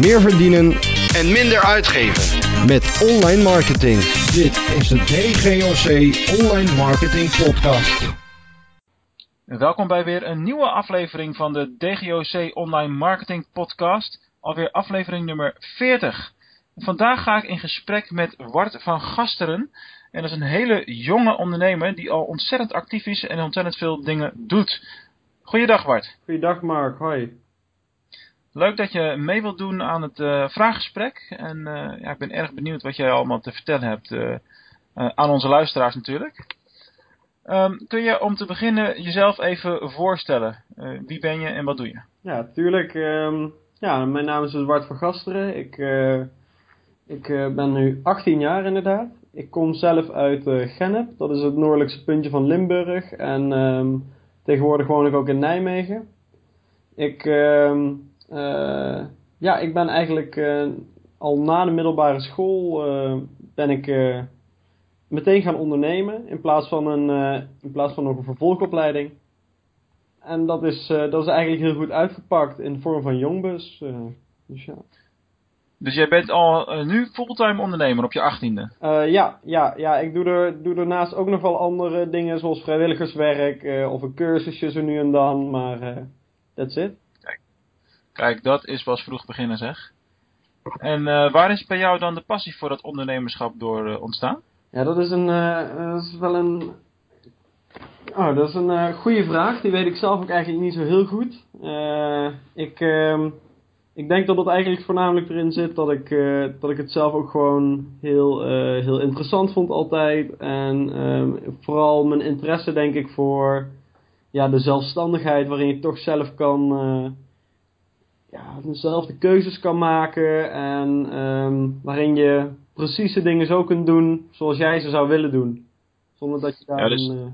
meer verdienen en minder uitgeven. met online marketing. Dit is de DGOC Online Marketing Podcast. Welkom bij weer een nieuwe aflevering van de DGOC Online Marketing Podcast. Alweer aflevering nummer 40. Vandaag ga ik in gesprek met Wart van Gasteren. En dat is een hele jonge ondernemer die al ontzettend actief is en ontzettend veel dingen doet. Goeiedag Wart. Goeiedag Mark, hoi. Leuk dat je mee wilt doen aan het uh, vraaggesprek. En uh, ja, ik ben erg benieuwd wat jij allemaal te vertellen hebt uh, aan onze luisteraars natuurlijk. Um, kun je om te beginnen jezelf even voorstellen? wie ben je en wat doe je? Ja, tuurlijk. Um, ja, mijn naam is Wart van Gasteren. Ik, ik ben nu 18 jaar inderdaad. Ik kom zelf uit Gennep, dat is het noordelijkste puntje van Limburg. En um, tegenwoordig woon ik ook in Nijmegen. Ik... Uh, ja, ik ben eigenlijk uh, al na de middelbare school uh, ben ik meteen gaan ondernemen in plaats van, een, in plaats van nog een vervolgopleiding. En dat is, dat is eigenlijk heel goed uitgepakt in de vorm van Jongbus. dus ja. Dus jij bent al nu fulltime ondernemer op je achttiende? ja, ja, ja, ik doe, er, doe daarnaast ook nog wel andere dingen zoals vrijwilligerswerk of een cursusje zo nu en dan, maar that's it. Kijk, dat is pas vroeg beginnen zeg. En uh, waar is bij jou dan de passie voor dat ondernemerschap door uh, ontstaan? Ja, dat is, een, uh, dat is wel een... Oh, dat is een goede vraag. Die weet ik zelf ook eigenlijk niet zo heel goed. ik, ehm, ik denk dat het eigenlijk voornamelijk erin zit dat ik, dat ik het zelf ook gewoon heel, heel interessant vond altijd. En ehm, vooral mijn interesse denk ik voor ja, de zelfstandigheid waarin je toch zelf kan ja, dezelfde keuzes kan maken en um, waarin je precieze dingen zo kunt doen zoals jij ze zou willen doen. Zonder dat je daar ja, dus, een, uh,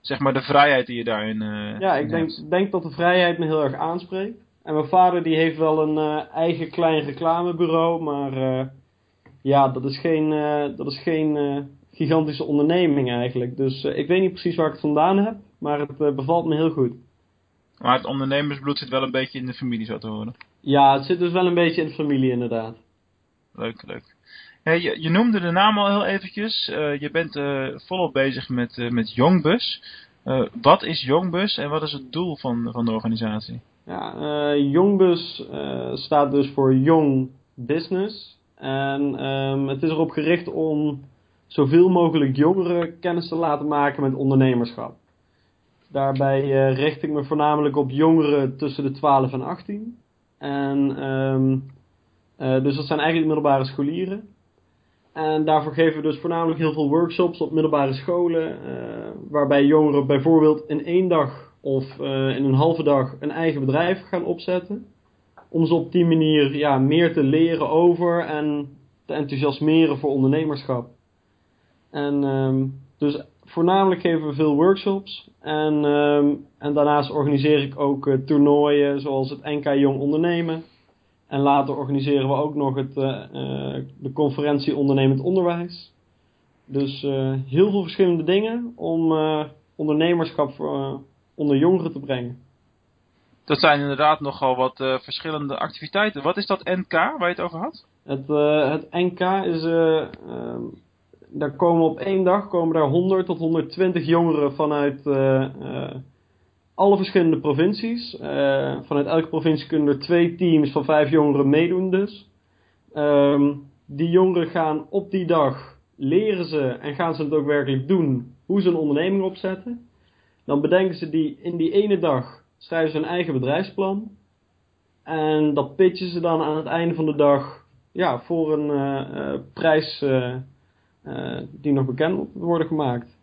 zeg maar de vrijheid die je daarin uh, Ja, ik denk, denk dat de vrijheid me heel erg aanspreekt. En mijn vader die heeft wel een uh, eigen klein reclamebureau, maar ja, dat is geen, dat is geen gigantische onderneming eigenlijk. Dus ik weet niet precies waar ik het vandaan heb, maar het bevalt me heel goed. Maar het ondernemersbloed zit wel een beetje in de familie, zo te horen. Ja, het zit dus wel een beetje in de familie, inderdaad. Leuk, leuk. Hey, je, je, noemde de naam al heel eventjes. Uh, je bent uh, volop bezig met, uh, met Jongbus. wat is Jongbus en wat is het doel van, van de organisatie? Ja, Jongbus staat dus voor Young Business. En um, het is erop gericht om zoveel mogelijk jongeren kennis te laten maken met ondernemerschap. Daarbij uh, richt ik me voornamelijk op jongeren tussen de 12 en 18. En, um, dus dat zijn eigenlijk middelbare scholieren. En daarvoor geven we dus voornamelijk heel veel workshops op middelbare scholen. Uh, waarbij jongeren bijvoorbeeld in één dag of in een halve dag een eigen bedrijf gaan opzetten. Om ze op die manier ja, meer te leren over en te enthousiasmeren voor ondernemerschap. En um, dus voornamelijk geven we veel workshops. En, um, en daarnaast organiseer ik ook uh, toernooien zoals het NK Jong Ondernemen. En later organiseren we ook nog het, uh, uh, de conferentie Ondernemend Onderwijs. Dus heel veel verschillende dingen om ondernemerschap voor, onder jongeren te brengen. Dat zijn inderdaad nogal wat verschillende activiteiten. Wat is dat NK waar je het over had? Het, het NK is ehm, daar komen op één dag komen daar 100 tot 120 jongeren vanuit uh, uh, alle verschillende provincies. Uh, vanuit elke provincie kunnen er twee teams van vijf jongeren meedoen dus. Um, die jongeren gaan op die dag leren ze en gaan ze het ook werkelijk doen hoe ze een onderneming opzetten. Dan bedenken ze die in die ene dag, schrijven ze een eigen bedrijfsplan. En dat pitchen ze dan aan het einde van de dag ja, voor een prijs die nog bekend worden gemaakt.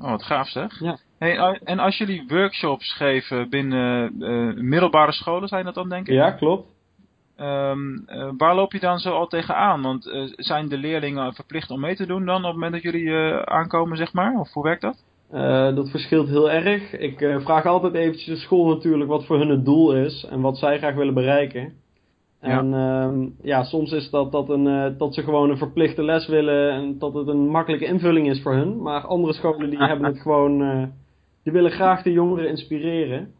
Oh, wat gaaf zeg. Ja. Hey, en als jullie workshops geven binnen uh, middelbare scholen, zijn dat dan denk ik? Ja, klopt. Um, uh, waar loop je dan zo al tegenaan? Want uh, zijn de leerlingen verplicht om mee te doen dan op het moment dat jullie aankomen, zeg maar? Of hoe werkt dat? dat verschilt heel erg. Ik vraag altijd eventjes de school natuurlijk wat voor hun het doel is en wat zij graag willen bereiken. En ja. Uh, ja, soms is dat dat, een, uh, dat ze gewoon een verplichte les willen en dat het een makkelijke invulling is voor hun. Maar andere scholen die hebben het gewoon, uh, die willen graag de jongeren inspireren.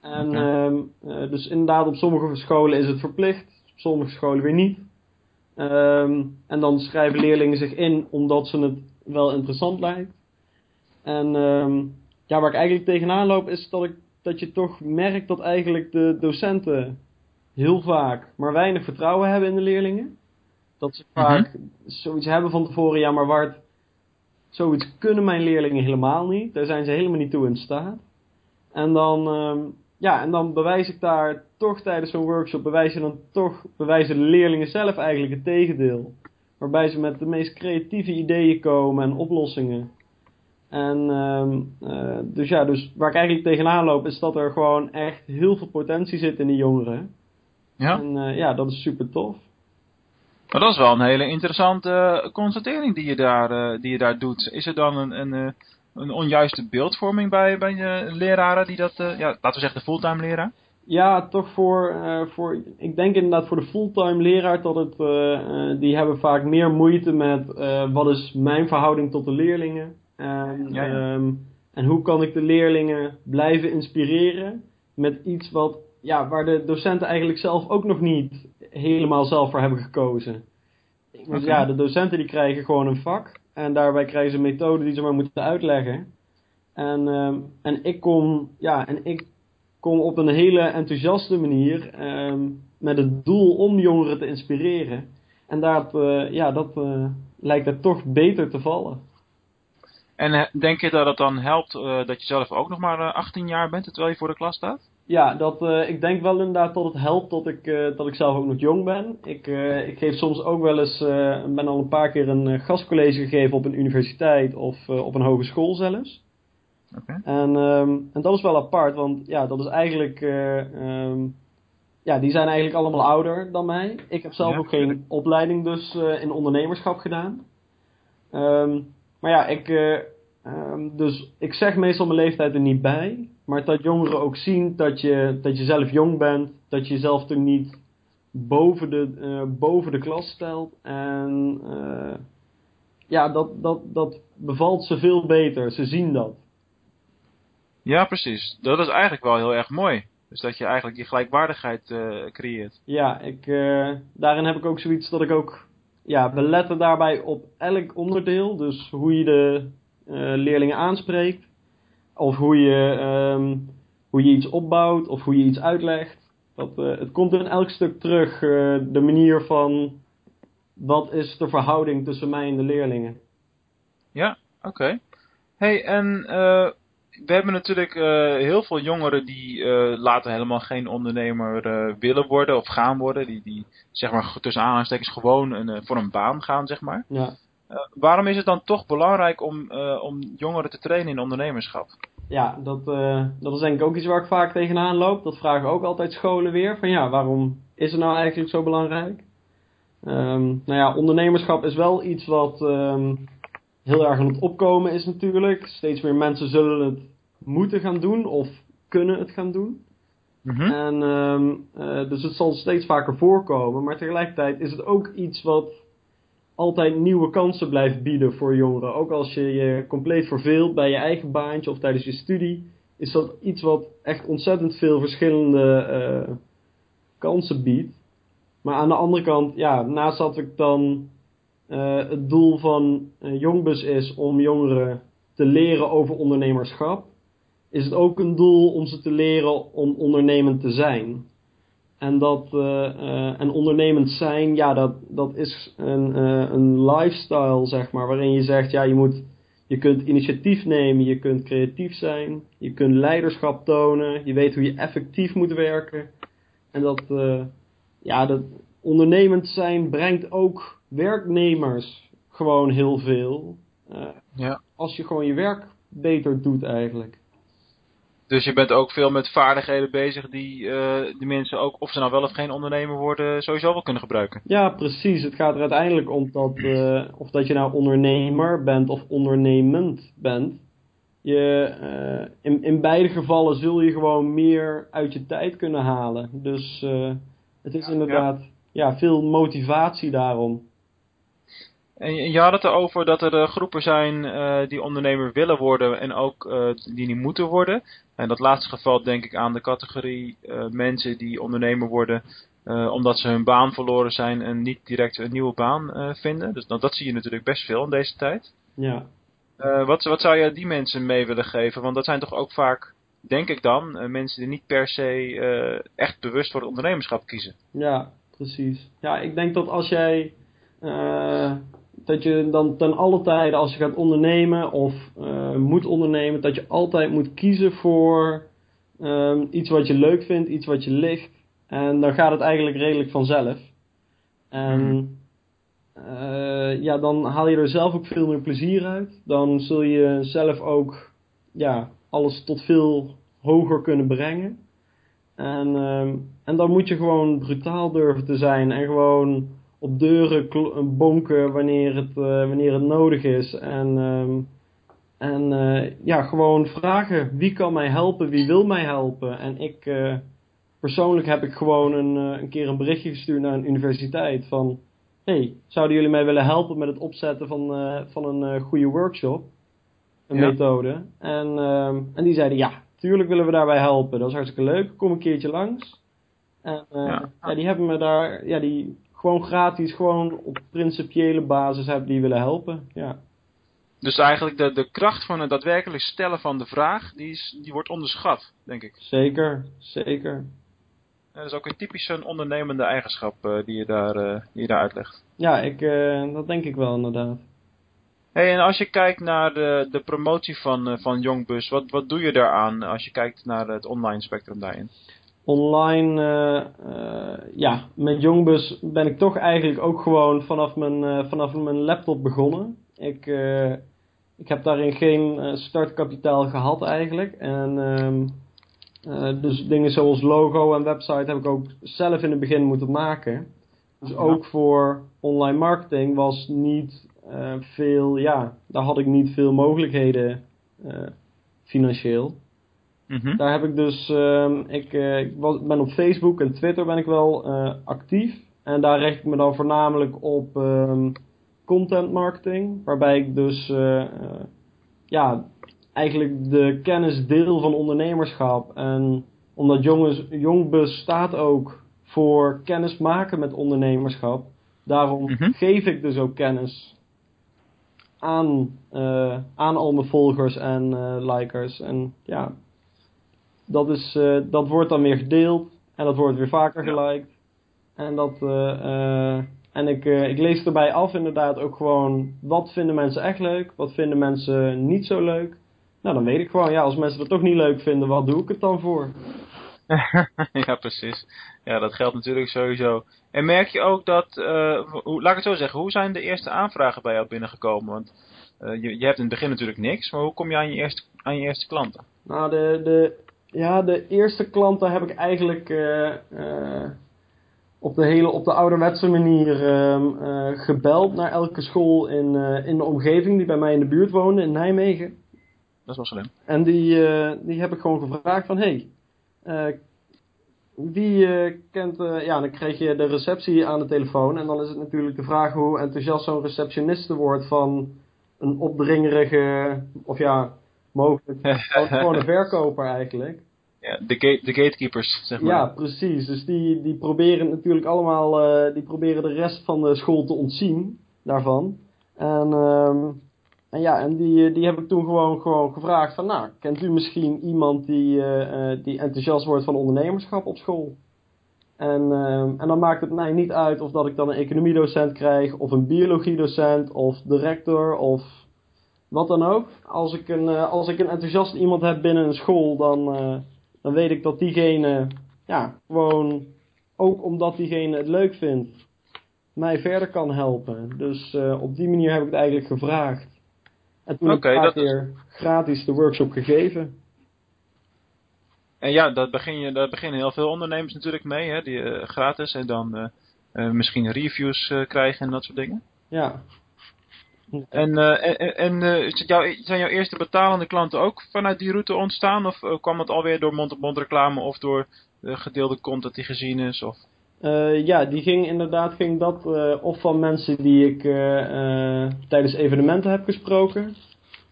En ehm, eh, dus inderdaad, op sommige scholen is het verplicht, op sommige scholen weer niet. Ehm, en dan schrijven leerlingen zich in omdat ze het wel interessant lijkt. En ehm, ja, waar ik eigenlijk tegenaan loop is dat, ik, dat je toch merkt dat eigenlijk de docenten heel vaak maar weinig vertrouwen hebben in de leerlingen. Dat ze vaak zoiets hebben van tevoren, ja maar Wart, zoiets kunnen mijn leerlingen helemaal niet. Daar zijn ze helemaal niet toe in staat. En dan, ehm, ja, en dan bewijs ik daar toch tijdens zo'n workshop, bewijs je dan toch, bewijzen de leerlingen zelf eigenlijk het tegendeel. Waarbij ze met de meest creatieve ideeën komen en oplossingen. En ehm, eh, dus ja, dus waar ik eigenlijk tegenaan loop is dat er gewoon echt heel veel potentie zit in die jongeren. Ja. En eh, ja, dat is super tof. Maar dat is wel een hele interessante eh, constatering die je daar, eh, die je daar doet. Is er dan een, een, een onjuiste beeldvorming bij, bij je leraren die dat, ja, laten we zeggen de fulltime leraar? Ja, toch voor, voor. Ik denk inderdaad voor de fulltime leraar dat het. die hebben vaak meer moeite met. wat is mijn verhouding tot de leerlingen? En, Ja, ja. ehm, en hoe kan ik de leerlingen blijven inspireren met iets wat. Ja, waar de docenten eigenlijk zelf ook nog niet helemaal zelf voor hebben gekozen. Want Oké. ja, de docenten die krijgen gewoon een vak. En daarbij krijgen ze een methode die ze maar moeten uitleggen. En, ehm, en ik kom, ja, en ik kom op een hele enthousiaste manier ehm, met het doel om jongeren te inspireren. En dat, eh, ja, dat eh, lijkt er toch beter te vallen. En eh, denk je dat het dan helpt eh, dat je zelf ook nog maar eh, 18 jaar bent terwijl je voor de klas staat? Ja, dat, eh, ik denk wel inderdaad dat het helpt dat ik, eh, dat ik zelf ook nog jong ben. Ik, eh, ik geef soms ook wel eens, eh, ben al een paar keer een eh, gastcollege gegeven op een universiteit of eh, op een hogeschool zelfs. Oké. En, ehm, en dat is wel apart, want ja, dat is eigenlijk. eh, ehm, ja, die zijn eigenlijk allemaal ouder dan mij. Ik heb zelf Ja, ook geen opleiding dus eh, in ondernemerschap gedaan. Ehm, maar ja, ik, eh, ehm, dus ik zeg meestal mijn leeftijd er niet bij. Maar dat jongeren ook zien dat je, dat je zelf jong bent. Dat je jezelf er niet boven de, eh, boven de klas stelt. En eh, ja, dat, dat, dat bevalt ze veel beter. Ze zien dat. Ja, precies. Dat is eigenlijk wel heel erg mooi. Dus dat je eigenlijk die gelijkwaardigheid creëert. Ja, ik, daarin heb ik ook zoiets dat ik ook. Ja, we letten daarbij op elk onderdeel. Dus hoe je de eh, leerlingen aanspreekt. Of hoe je, ehm, hoe je iets opbouwt. Of hoe je iets uitlegt. Dat, eh, het komt in elk stuk terug. eh, de manier van. Wat is de verhouding tussen mij en de leerlingen? Ja, oké. Hey, en we hebben natuurlijk eh, heel veel jongeren die eh, later helemaal geen ondernemer eh, willen worden of gaan worden. Die, die zeg maar tussen aanhalingstekens gewoon een, voor een baan gaan, zeg maar. Ja. Waarom is het dan toch belangrijk om, om jongeren te trainen in ondernemerschap? Ja, dat, dat is denk ik ook iets waar ik vaak tegenaan loop. Dat vragen ook altijd scholen weer. Van ja, waarom is het nou eigenlijk zo belangrijk? Ehm, nou ja, ondernemerschap is wel iets wat ehm, heel erg aan het opkomen is natuurlijk. Steeds meer mensen zullen het moeten gaan doen of kunnen het gaan doen. Mhm. En, ehm, eh, dus het zal steeds vaker voorkomen. Maar tegelijkertijd is het ook iets wat altijd nieuwe kansen blijft bieden voor jongeren. Ook als je je compleet verveelt bij je eigen baantje of tijdens je studie. Is dat iets wat echt ontzettend veel verschillende eh, kansen biedt. Maar aan de andere kant, ja, naast dat ik dan eh, het doel van eh, Jongbus is om jongeren te leren over ondernemerschap is het ook een doel om ze te leren om ondernemend te zijn. En, dat, eh, eh, en ondernemend zijn, ja, dat, dat is een, eh, een lifestyle, zeg maar, waarin je zegt, ja, je, moet, je kunt initiatief nemen, je kunt creatief zijn, je kunt leiderschap tonen, je weet hoe je effectief moet werken. En dat, eh, ja, dat ondernemend zijn brengt ook werknemers gewoon heel veel. eh, Ja. als je gewoon je werk beter doet eigenlijk. Dus je bent ook veel met vaardigheden bezig die eh die mensen ook, of ze nou wel of geen ondernemer worden, sowieso wel kunnen gebruiken. Ja, precies. Het gaat er uiteindelijk om dat, eh, of dat je nou ondernemer bent of ondernemend bent. Je, in, in beide gevallen zul je gewoon meer uit je tijd kunnen halen. Dus het is inderdaad ja. veel motivatie daarom. En je had het erover dat er eh, groepen zijn eh, die ondernemer willen worden en ook eh, die niet moeten worden. En dat laatste geval denk ik aan de categorie uh, mensen die ondernemer worden omdat ze hun baan verloren zijn en niet direct een nieuwe baan vinden. Dus dat, dat zie je natuurlijk best veel in deze tijd. Ja. wat, wat zou je die mensen mee willen geven? Want dat zijn toch ook vaak, denk ik dan, mensen die niet per se echt bewust voor het ondernemerschap kiezen. Ja, precies. Ja, ik denk dat als jij dat je dan ten alle tijde als je gaat ondernemen of uh, moet ondernemen, dat je altijd moet kiezen voor um, iets wat je leuk vindt, iets wat je ligt. En dan gaat het eigenlijk redelijk vanzelf. En uh, ja, dan haal je er zelf ook veel meer plezier uit. Dan zul je zelf ook ja, alles tot veel hoger kunnen brengen. En, um, en dan moet je gewoon brutaal durven te zijn en gewoon op deuren bonken wanneer het, uh, wanneer het nodig is. En, um, en uh, ja, gewoon vragen wie kan mij helpen, wie wil mij helpen. En ik, persoonlijk heb ik gewoon een, een keer een berichtje gestuurd naar een universiteit van... hey, zouden jullie mij willen helpen met het opzetten van, van een goede workshop? Een ja. methode. En, um, en die zeiden ja, tuurlijk willen we daarbij helpen. Dat is hartstikke leuk. Kom een keertje langs. En ja. ja. die hebben me daar, ja, die gewoon gratis, gewoon op principiële basis hebben die willen helpen. Ja. Dus eigenlijk de, de kracht van het daadwerkelijk stellen van de vraag, die, is, die wordt onderschat, denk ik. Zeker, zeker. dat is ook een typische ondernemende eigenschap uh, die, je daar, uh, die je daar uitlegt. Ja, ik, uh, dat denk ik wel inderdaad. Hey, en als je kijkt naar de, de promotie van, van Jongbus, wat, wat doe je daaraan als je kijkt naar het online spectrum daarin? Online, uh, uh, ja, met Jongbus ben ik toch eigenlijk ook gewoon vanaf mijn, uh, vanaf mijn laptop begonnen. Ik, ik heb daarin geen startkapitaal gehad eigenlijk. En um, dus dingen zoals logo en website heb ik ook zelf in het begin moeten maken. Dus ook voor online marketing was niet veel, ja, daar had ik niet veel mogelijkheden financieel. Mm Daar heb ik dus, uh, ik, uh, ik was, ben op Facebook en Twitter ben ik wel uh, actief. En daar richt ik me dan voornamelijk op um, content marketing. Waarbij ik dus, uh, ja, eigenlijk de kennis deel van ondernemerschap. En omdat jongens, Jongbus staat ook voor kennis maken met ondernemerschap. Daarom mm -hmm. geef ik dus ook kennis aan, aan al mijn volgers en likers. En ja, dat, is, uh, dat wordt dan weer gedeeld. En dat wordt weer vaker geliked. En, dat, uh, uh, en ik, ik lees erbij af inderdaad ook gewoon... Wat vinden mensen echt leuk? Wat vinden mensen niet zo leuk? Nou, dan weet ik gewoon... Ja, als mensen het toch niet leuk vinden, wat doe ik het dan voor? ja, precies. Ja, dat geldt natuurlijk sowieso. En merk je ook dat... hoe, laat ik het zo zeggen. Hoe zijn de eerste aanvragen bij jou binnengekomen? Want je, je hebt in het begin natuurlijk niks. Maar hoe kom je aan je eerste, aan je eerste klanten? Nou, de, de ja, de eerste klanten heb ik eigenlijk uh, uh, op de hele op de ouderwetse manier uh, gebeld naar elke school in, in de omgeving die bij mij in de buurt woonde, in Nijmegen. Dat is wel slim. En die, die heb ik gewoon gevraagd van, hé, hey, wie kent, ja, dan krijg je de receptie aan de telefoon en dan is het natuurlijk de vraag hoe enthousiast zo'n receptioniste wordt van een opdringerige, of ja, mogelijk gewoon een verkoper eigenlijk. Ja, de, gate, de gatekeepers, zeg maar. Ja, precies. Dus die, die proberen natuurlijk allemaal, uh, die proberen de rest van de school te ontzien daarvan. En, um, en ja, en die, die heb ik toen gewoon, gewoon gevraagd van, nou, kent u misschien iemand die, uh, die enthousiast wordt van ondernemerschap op school? En, uh, en dan maakt het mij niet uit of dat ik dan een economiedocent krijg, of een biologiedocent, of director, of wat dan ook. Als ik een, als ik een enthousiast iemand heb binnen een school, dan, dan weet ik dat diegene, ja, gewoon, ook omdat diegene het leuk vindt, mij verder kan helpen. Dus uh, op die manier heb ik het eigenlijk gevraagd. En toen okay, heb ik keer gratis de workshop gegeven. En ja, dat, begin je, dat beginnen heel veel ondernemers natuurlijk mee, hè, die uh, gratis en dan misschien reviews krijgen en dat soort dingen. Ja, en, uh, en, en uh, zijn jouw eerste betalende klanten ook vanuit die route ontstaan? Of uh, kwam het alweer door mond-op-mond reclame of door gedeelde content die gezien is? Of? ja, die ging inderdaad ging dat of van mensen die ik tijdens evenementen heb gesproken.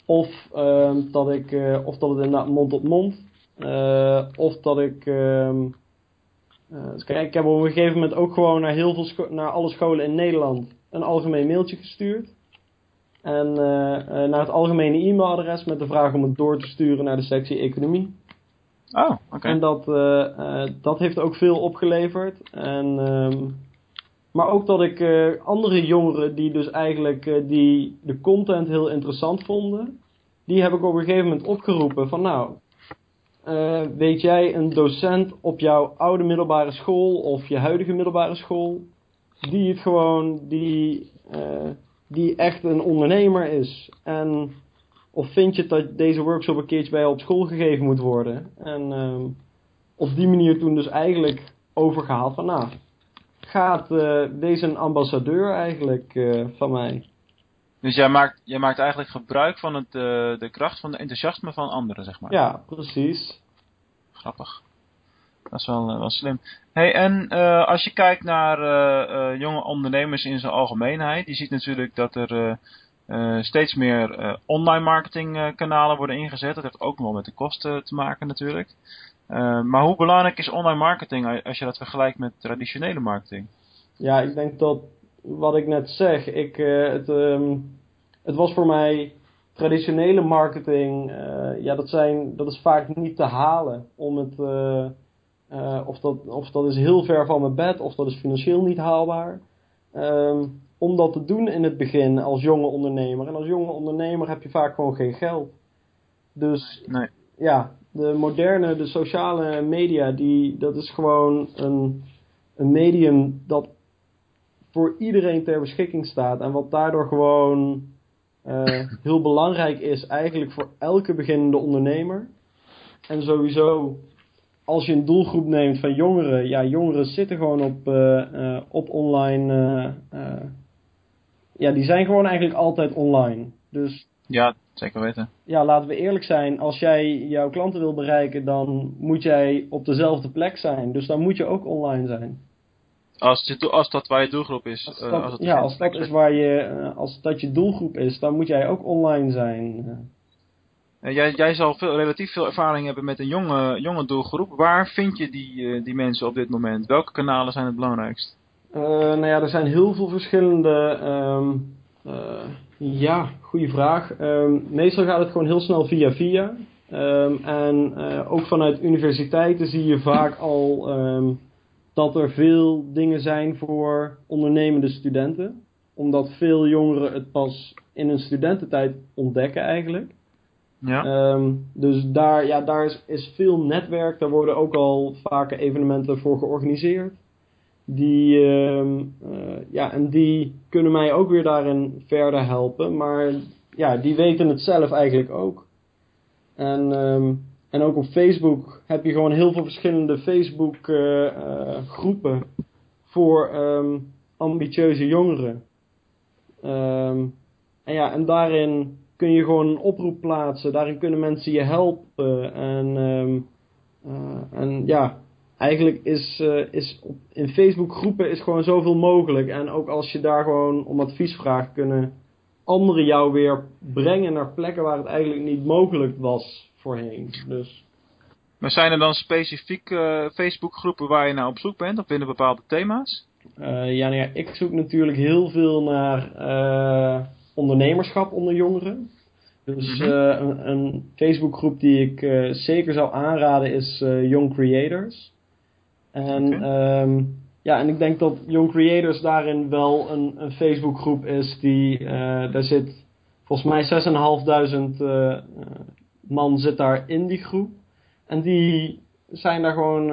Of, ehm, dat ik, of dat het inderdaad mond-op-mond. Eh, of dat ik. ehm, eh, dus kijk, ik heb op een gegeven moment ook gewoon naar, heel veel naar alle scholen in Nederland een algemeen mailtje gestuurd. En eh, eh, naar het algemene e-mailadres met de vraag om het door te sturen naar de sectie economie. Oh, oké. En dat, eh, dat heeft ook veel opgeleverd. En, ehm, maar ook dat ik andere jongeren die dus eigenlijk die de content heel interessant vonden, die heb ik op een gegeven moment opgeroepen van nou, weet jij een docent op jouw oude middelbare school of je huidige middelbare school, die het gewoon, die, die echt een ondernemer is. En of vind je dat deze workshop een keertje bij jou op school gegeven moet worden? En ehm, op die manier toen dus eigenlijk overgehaald van nou, gaat eh, deze een ambassadeur eigenlijk eh, van mij? Dus jij maakt, jij maakt eigenlijk gebruik van het, eh, de kracht van de enthousiasme van anderen, zeg maar. Ja, precies. Grappig. Dat is wel, eh, wel slim. Hey, en eh, als je kijkt naar eh, jonge ondernemers in zijn algemeenheid, je ziet natuurlijk dat er steeds meer online marketing eh, kanalen worden ingezet. Dat heeft ook wel met de kosten te maken natuurlijk. Maar hoe belangrijk is online marketing als je dat vergelijkt met traditionele marketing? Ja, ik denk dat wat ik net zeg, ik, het, ehm, het was voor mij traditionele marketing, ja, dat, zijn, dat is vaak niet te halen. Om het, eh, of, dat, of dat is heel ver van mijn bed, of dat is financieel niet haalbaar. Ehm, om dat te doen in het begin als jonge ondernemer. En als jonge ondernemer heb je vaak gewoon geen geld. Dus Nee. ja, de moderne, de sociale media, die, dat is gewoon een, een medium dat voor iedereen ter beschikking staat. En wat daardoor gewoon eh, heel belangrijk is, eigenlijk voor elke beginnende ondernemer. En sowieso, als je een doelgroep neemt van jongeren, ja, jongeren zitten gewoon op, eh, eh, op online. eh, ja, die zijn gewoon eigenlijk altijd online. Dus Ja, zeker weten. ja, laten we eerlijk zijn. Als jij jouw klanten wil bereiken, dan moet jij op dezelfde plek zijn. Dus dan moet je ook online zijn. Als, als dat waar je doelgroep is. Als ja, als dat is waar je, als dat je doelgroep is, dan moet jij ook online zijn. Eh, jij, jij zal veel, relatief veel ervaring hebben met een jonge, jonge doelgroep. Waar vind je die, eh, die mensen op dit moment? Welke kanalen zijn het belangrijkst? Eh, nou ja, er zijn heel veel verschillende. ehm, eh, ja, goede vraag. Ehm, meestal gaat het gewoon heel snel via via. Ehm, en ook vanuit universiteiten zie je vaak al dat er veel dingen zijn voor ondernemende studenten. Omdat veel jongeren het pas in hun studententijd ontdekken eigenlijk. Ja. Ehm, dus daar, ja, daar is, is veel netwerk. Daar worden ook al vaker evenementen voor georganiseerd. Die, ehm, eh, ja, en die kunnen mij ook weer daarin verder helpen. Maar ja, die weten het zelf eigenlijk ook. En, ehm, en ook op Facebook heb je gewoon heel veel verschillende Facebook eh, eh, groepen voor ambitieuze jongeren. En ja, en daarin kun je gewoon een oproep plaatsen. Daarin kunnen mensen je helpen. En, ehm, eh, en ja, eigenlijk is, eh, is op, in Facebook groepen is gewoon zoveel mogelijk. En ook als je daar gewoon om advies vraagt, kunnen anderen jou weer brengen naar plekken waar het eigenlijk niet mogelijk was voorheen. Dus Maar zijn er dan specifiek eh, Facebookgroepen waar je naar op zoek bent? Of binnen bepaalde thema's? ja, nou ja, ik zoek natuurlijk heel veel naar ondernemerschap onder jongeren. Dus Mhm. eh, een, een Facebookgroep die ik eh, zeker zou aanraden is eh, Young Creators. En, ehm, ja, en ik denk dat Young Creators daarin wel een, een Facebookgroep is die, daar zit volgens mij 6.500 eh, eh, man zit daar in die groep. En die zijn daar gewoon,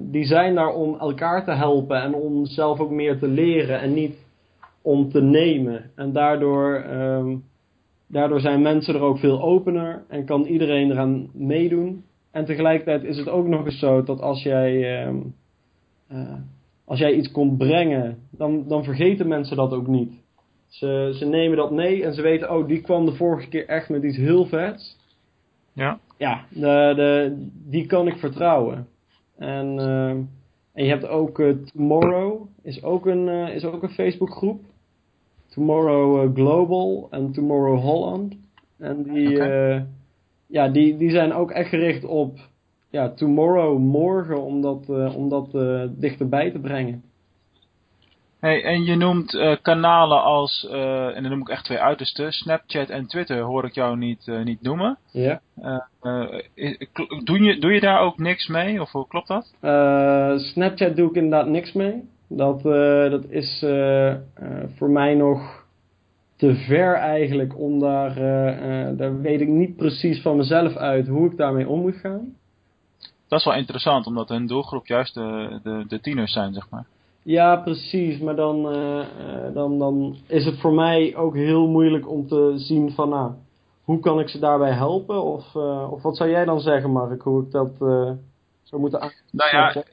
die zijn daar om elkaar te helpen en om zelf ook meer te leren en niet om te nemen. En daardoor, ehm, daardoor zijn mensen er ook veel opener en kan iedereen eraan meedoen. En tegelijkertijd is het ook nog eens zo dat als jij, ehm, eh, als jij iets komt brengen, dan, dan vergeten mensen dat ook niet. Ze, ze nemen dat mee en ze weten, oh, die kwam de vorige keer echt met iets heel vets. Ja. Ja, de, de, die kan ik vertrouwen. En, ehm, en je hebt ook eh, Tomorrow, is ook een, eh, is ook een Facebookgroep. Tomorrow eh, Global en Tomorrow Holland. En die, eh, ja, die, die zijn ook echt gericht op ja, tomorrow, morgen, om dat, eh, om dat dichterbij te brengen. Hey, en je noemt kanalen als, en dan noem ik echt twee uitersten, Snapchat en Twitter hoor ik jou niet, niet noemen. Ja. Doe, je, doe je daar ook niks mee, of hoe klopt dat? Snapchat doe ik inderdaad niks mee. Dat, eh, dat is eh, eh, voor mij nog te ver eigenlijk om daar, daar weet ik niet precies van mezelf uit hoe ik daarmee om moet gaan. Dat is wel interessant, omdat hun doelgroep juist de, de, de tieners zijn, zeg maar. Ja, precies. Maar dan, dan, dan is het voor mij ook heel moeilijk om te zien van, nou, hoe kan ik ze daarbij helpen? Of, of wat zou jij dan zeggen, Mark, hoe ik dat zou moeten aan... Nou ja,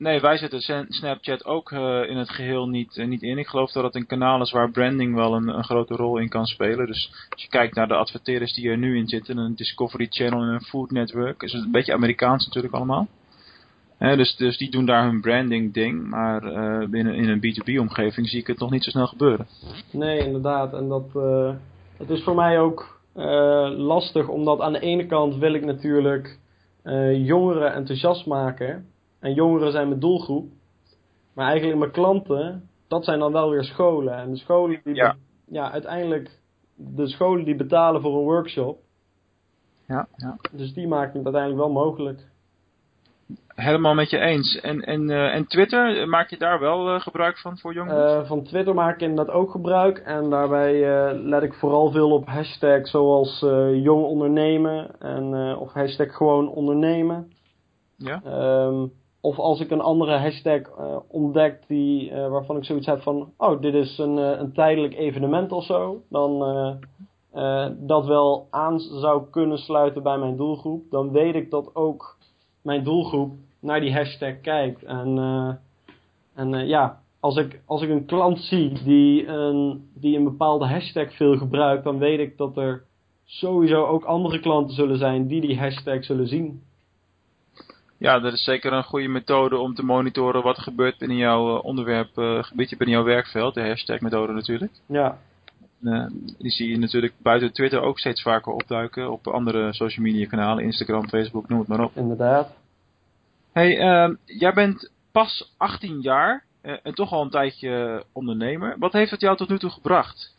nee, wij zetten Sn- Snapchat ook eh, in het geheel niet, eh, niet in. Ik geloof dat het een kanaal is waar branding wel een, een grote rol in kan spelen. Dus als je kijkt naar de adverteerders die er nu in zitten, een Discovery Channel en een Food Network, is het een beetje Amerikaans natuurlijk allemaal. Dus, dus die doen daar hun branding ding, maar eh, binnen in een B2B omgeving zie ik het nog niet zo snel gebeuren. Nee, inderdaad. En dat het is voor mij ook lastig, omdat aan de ene kant wil ik natuurlijk jongeren enthousiast maken. En jongeren zijn mijn doelgroep. Maar eigenlijk mijn klanten, dat zijn dan wel weer scholen. En de scholen die, Ja. ja, uiteindelijk, de scholen die betalen voor een workshop. Ja, ja. Dus die maken het uiteindelijk wel mogelijk. Helemaal met je eens. En, en, eh, en Twitter, maak je daar wel eh, gebruik van voor jongeren? Eh, van Twitter maak ik inderdaad ook gebruik. En daarbij eh, let ik vooral veel op hashtags zoals eh, jong ondernemen. En, eh, of hashtag gewoon ondernemen. ja? Ehm, of als ik een andere hashtag eh, ontdek die, eh, waarvan ik zoiets heb van... Oh, dit is een, eh, een tijdelijk evenement of zo. Dan dat wel aan zou kunnen sluiten bij mijn doelgroep. Dan weet ik dat ook mijn doelgroep naar die hashtag kijkt. En, en ja, als ik, als ik een klant zie die een, die een bepaalde hashtag veel gebruikt... dan weet ik dat er sowieso ook andere klanten zullen zijn die die hashtag zullen zien. Ja, dat is zeker een goede methode om te monitoren wat er gebeurt binnen jouw eh, onderwerp, eh, gebiedje, binnen jouw werkveld. De hashtag methode natuurlijk. Ja, Eh, die zie je natuurlijk buiten Twitter ook steeds vaker opduiken op andere social media kanalen, Instagram, Facebook, noem het maar op. inderdaad. Hey, ehm, jij bent pas 18 jaar en toch al een tijdje ondernemer. Wat heeft het jou tot nu toe gebracht?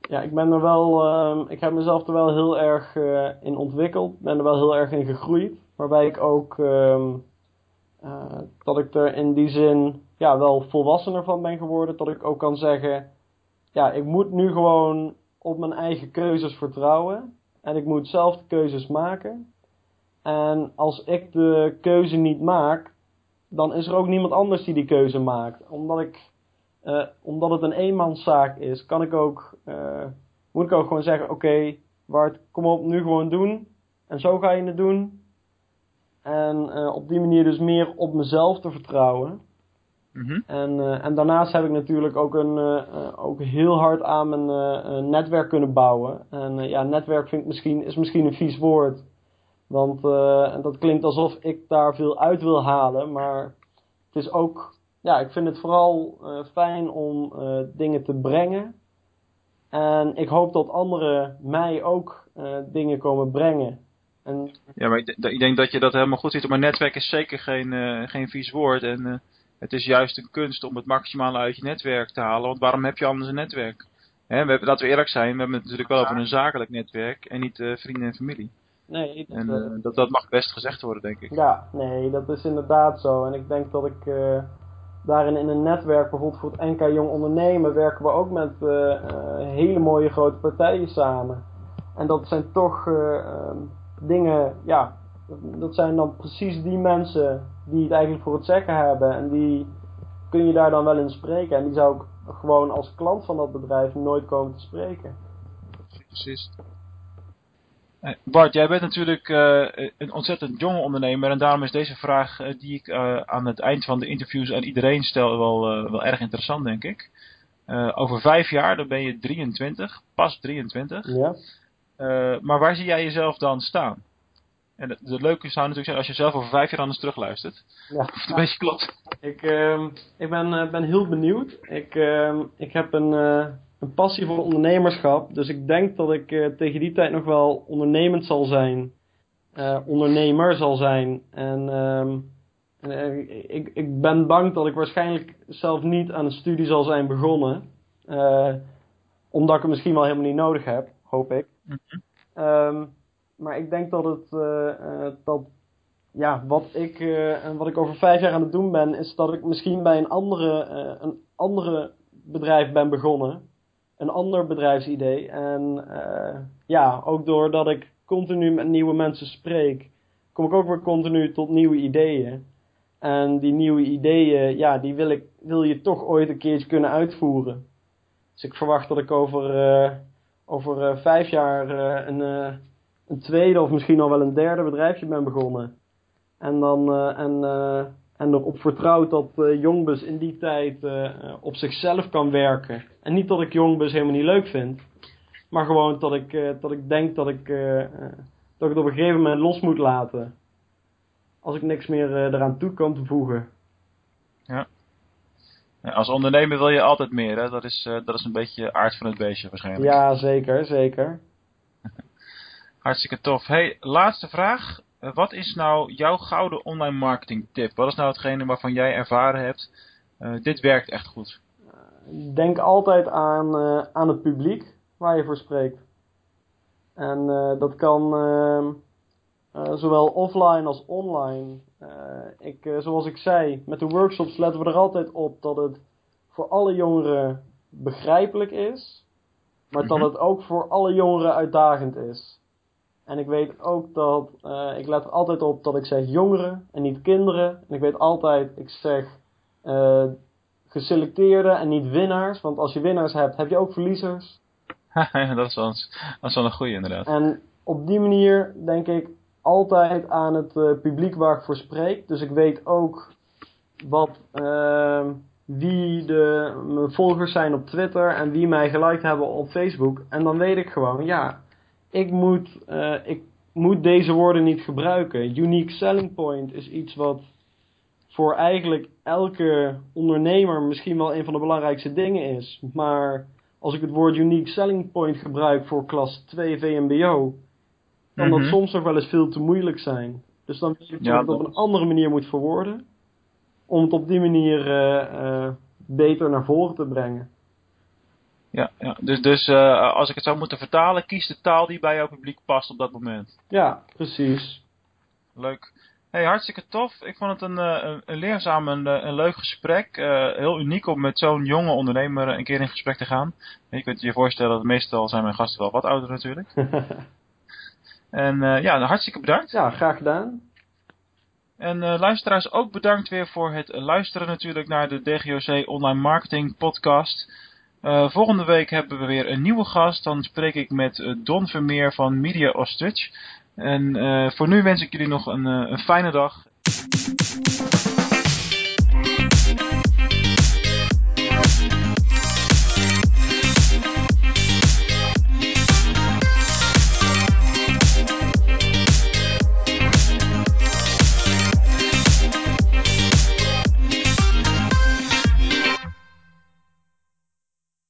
Ja, ik ben er wel, ehm, ik heb mezelf er wel heel erg in ontwikkeld. Ben er wel heel erg in gegroeid. Waarbij ik ook, ehm, eh, dat ik er in die zin, ja, wel volwassener van ben geworden. Dat ik ook kan zeggen, ja, ik moet nu gewoon op mijn eigen keuzes vertrouwen. En ik moet zelf de keuzes maken. En als ik de keuze niet maak, dan is er ook niemand anders die die keuze maakt. Omdat ik eh, omdat het een eenmanszaak is, kan ik ook, eh, moet ik ook gewoon zeggen: Oké, Bart, kom op, nu gewoon doen. En zo ga je het doen. En eh, op die manier dus meer op mezelf te vertrouwen. Mhm. En, eh, en daarnaast heb ik natuurlijk ook, een, eh, ook heel hard aan mijn netwerk kunnen bouwen. En ja, netwerk vind ik misschien, is misschien een vies woord. Want dat klinkt alsof ik daar veel uit wil halen. Maar het is ook, ja, ik vind het vooral fijn om dingen te brengen. En ik hoop dat anderen mij ook dingen komen brengen. En Ja, maar ik, denk- ik denk dat je dat helemaal goed ziet. Maar netwerk is zeker geen, eh, geen vies woord. En eh, het is juist een kunst om het maximale uit je netwerk te halen. Want waarom heb je anders een netwerk? Hè, we hebben, laten we eerlijk zijn, we hebben het natuurlijk wel over een zakelijk netwerk en niet eh, vrienden en familie. nee, dat, En dat, dat mag best gezegd worden, denk ik. Ja, nee, dat is inderdaad zo. En ik denk dat ik daarin in een netwerk, bijvoorbeeld voor het NK Jong Ondernemen, werken we ook met hele mooie grote partijen samen. En dat zijn toch eh, ehm, dingen, ja, dat zijn dan precies die mensen die het eigenlijk voor het zeggen hebben. En die kun je daar dan wel in spreken. En die zou ik gewoon als klant van dat bedrijf nooit komen te spreken. Precies. Bart, jij bent natuurlijk eh, een ontzettend jonge ondernemer en daarom is deze vraag eh, die ik eh, aan het eind van de interviews aan iedereen stel wel, wel erg interessant, denk ik. Over vijf jaar, dan ben je 23, pas 23. Ja? Eh, maar waar zie jij jezelf dan staan? En het, het leuke zou natuurlijk zijn als je zelf over vijf jaar anders terugluistert. Ja. Of het een beetje klopt. Ik, ehm, ik ben, eh, ben heel benieuwd. Ik, ehm, ik heb een, eh, een passie voor ondernemerschap. Dus ik denk dat ik eh, tegen die tijd nog wel ondernemend zal zijn. eh, ondernemer zal zijn. En ehm, eh, ik, ik ben bang dat ik waarschijnlijk zelf niet aan een studie zal zijn begonnen. Eh, omdat ik het misschien wel helemaal niet nodig heb, hoop ik. Ehm, maar ik denk dat het eh, eh, dat ja, wat ik, eh, wat ik over vijf jaar aan het doen ben, is dat ik misschien bij een andere, een andere bedrijf ben begonnen. Een ander bedrijfsidee. En ja, ook doordat ik continu met nieuwe mensen spreek, kom ik ook weer continu tot nieuwe ideeën. En die nieuwe ideeën, ja, die wil, ik, wil je toch ooit een keertje kunnen uitvoeren. Dus ik verwacht dat ik over, over eh, vijf jaar eh, een, eh, een tweede of misschien al wel een derde bedrijfje ben begonnen. En dan en, en erop vertrouwd dat Jongbus in die tijd op zichzelf kan werken. En niet dat ik Jongbus helemaal niet leuk vind. Maar gewoon dat ik, dat ik denk dat ik, dat ik het op een gegeven moment los moet laten. Als ik niks meer eraan toe kan te voegen. Ja, als ondernemer wil je altijd meer, hè? Dat is, eh, dat is een beetje aard van het beestje waarschijnlijk. Ja, zeker, zeker. Hartstikke tof. Hey, laatste vraag. Wat is nou jouw gouden online marketing tip? Wat is nou hetgene waarvan jij ervaren hebt? eh, dit werkt echt goed. Denk altijd aan, eh, aan het publiek waar je voor spreekt. En dat kan eh, eh, zowel offline als online. Eh, ik, eh, zoals ik zei, met de workshops letten we er altijd op dat het voor alle jongeren begrijpelijk is, maar dat Mhm. het ook voor alle jongeren uitdagend is. En ik weet ook dat, eh, ik let er altijd op dat ik zeg jongeren en niet kinderen. En ik weet altijd, ik zeg eh, geselecteerde en niet winnaars. Want als je winnaars hebt, heb je ook verliezers. dat, is wel een, dat is wel een goeie inderdaad. En op die manier denk ik altijd aan het eh, publiek waar ik voor spreek. Dus ik weet ook wat, ehm, wie de, mijn volgers zijn op Twitter en wie mij geliked hebben op Facebook. En dan weet ik gewoon, ja, ik moet, eh, ik moet deze woorden niet gebruiken. Unique selling point is iets wat voor eigenlijk elke ondernemer misschien wel een van de belangrijkste dingen is. Maar als ik het woord unique selling point gebruik voor klas 2 VMBO, kan dat Mhm. soms nog wel eens veel te moeilijk zijn. Dus dan weet Ja, dat het op een andere manier moet verwoorden. Om het op die manier eh, eh, beter naar voren te brengen. Ja, ja. Dus, dus eh, als ik het zou moeten vertalen, kies de taal die bij jouw publiek past op dat moment. Ja, precies. Leuk. Hey, hartstikke tof. Ik vond het een, een, een leerzaam en een leuk gesprek. Heel uniek om met zo'n jonge ondernemer een keer in gesprek te gaan. Je kunt je voorstellen dat meestal zijn mijn gasten wel wat ouder natuurlijk. En eh, ja, hartstikke bedankt. ja, graag gedaan. En eh, luisteraars ook bedankt weer voor het luisteren natuurlijk naar de DGOC Online Marketing Podcast. Eh, volgende week hebben we weer een nieuwe gast. Dan spreek ik met Don Vermeer van Media Ostrich. En voor nu wens ik jullie nog een, een fijne dag.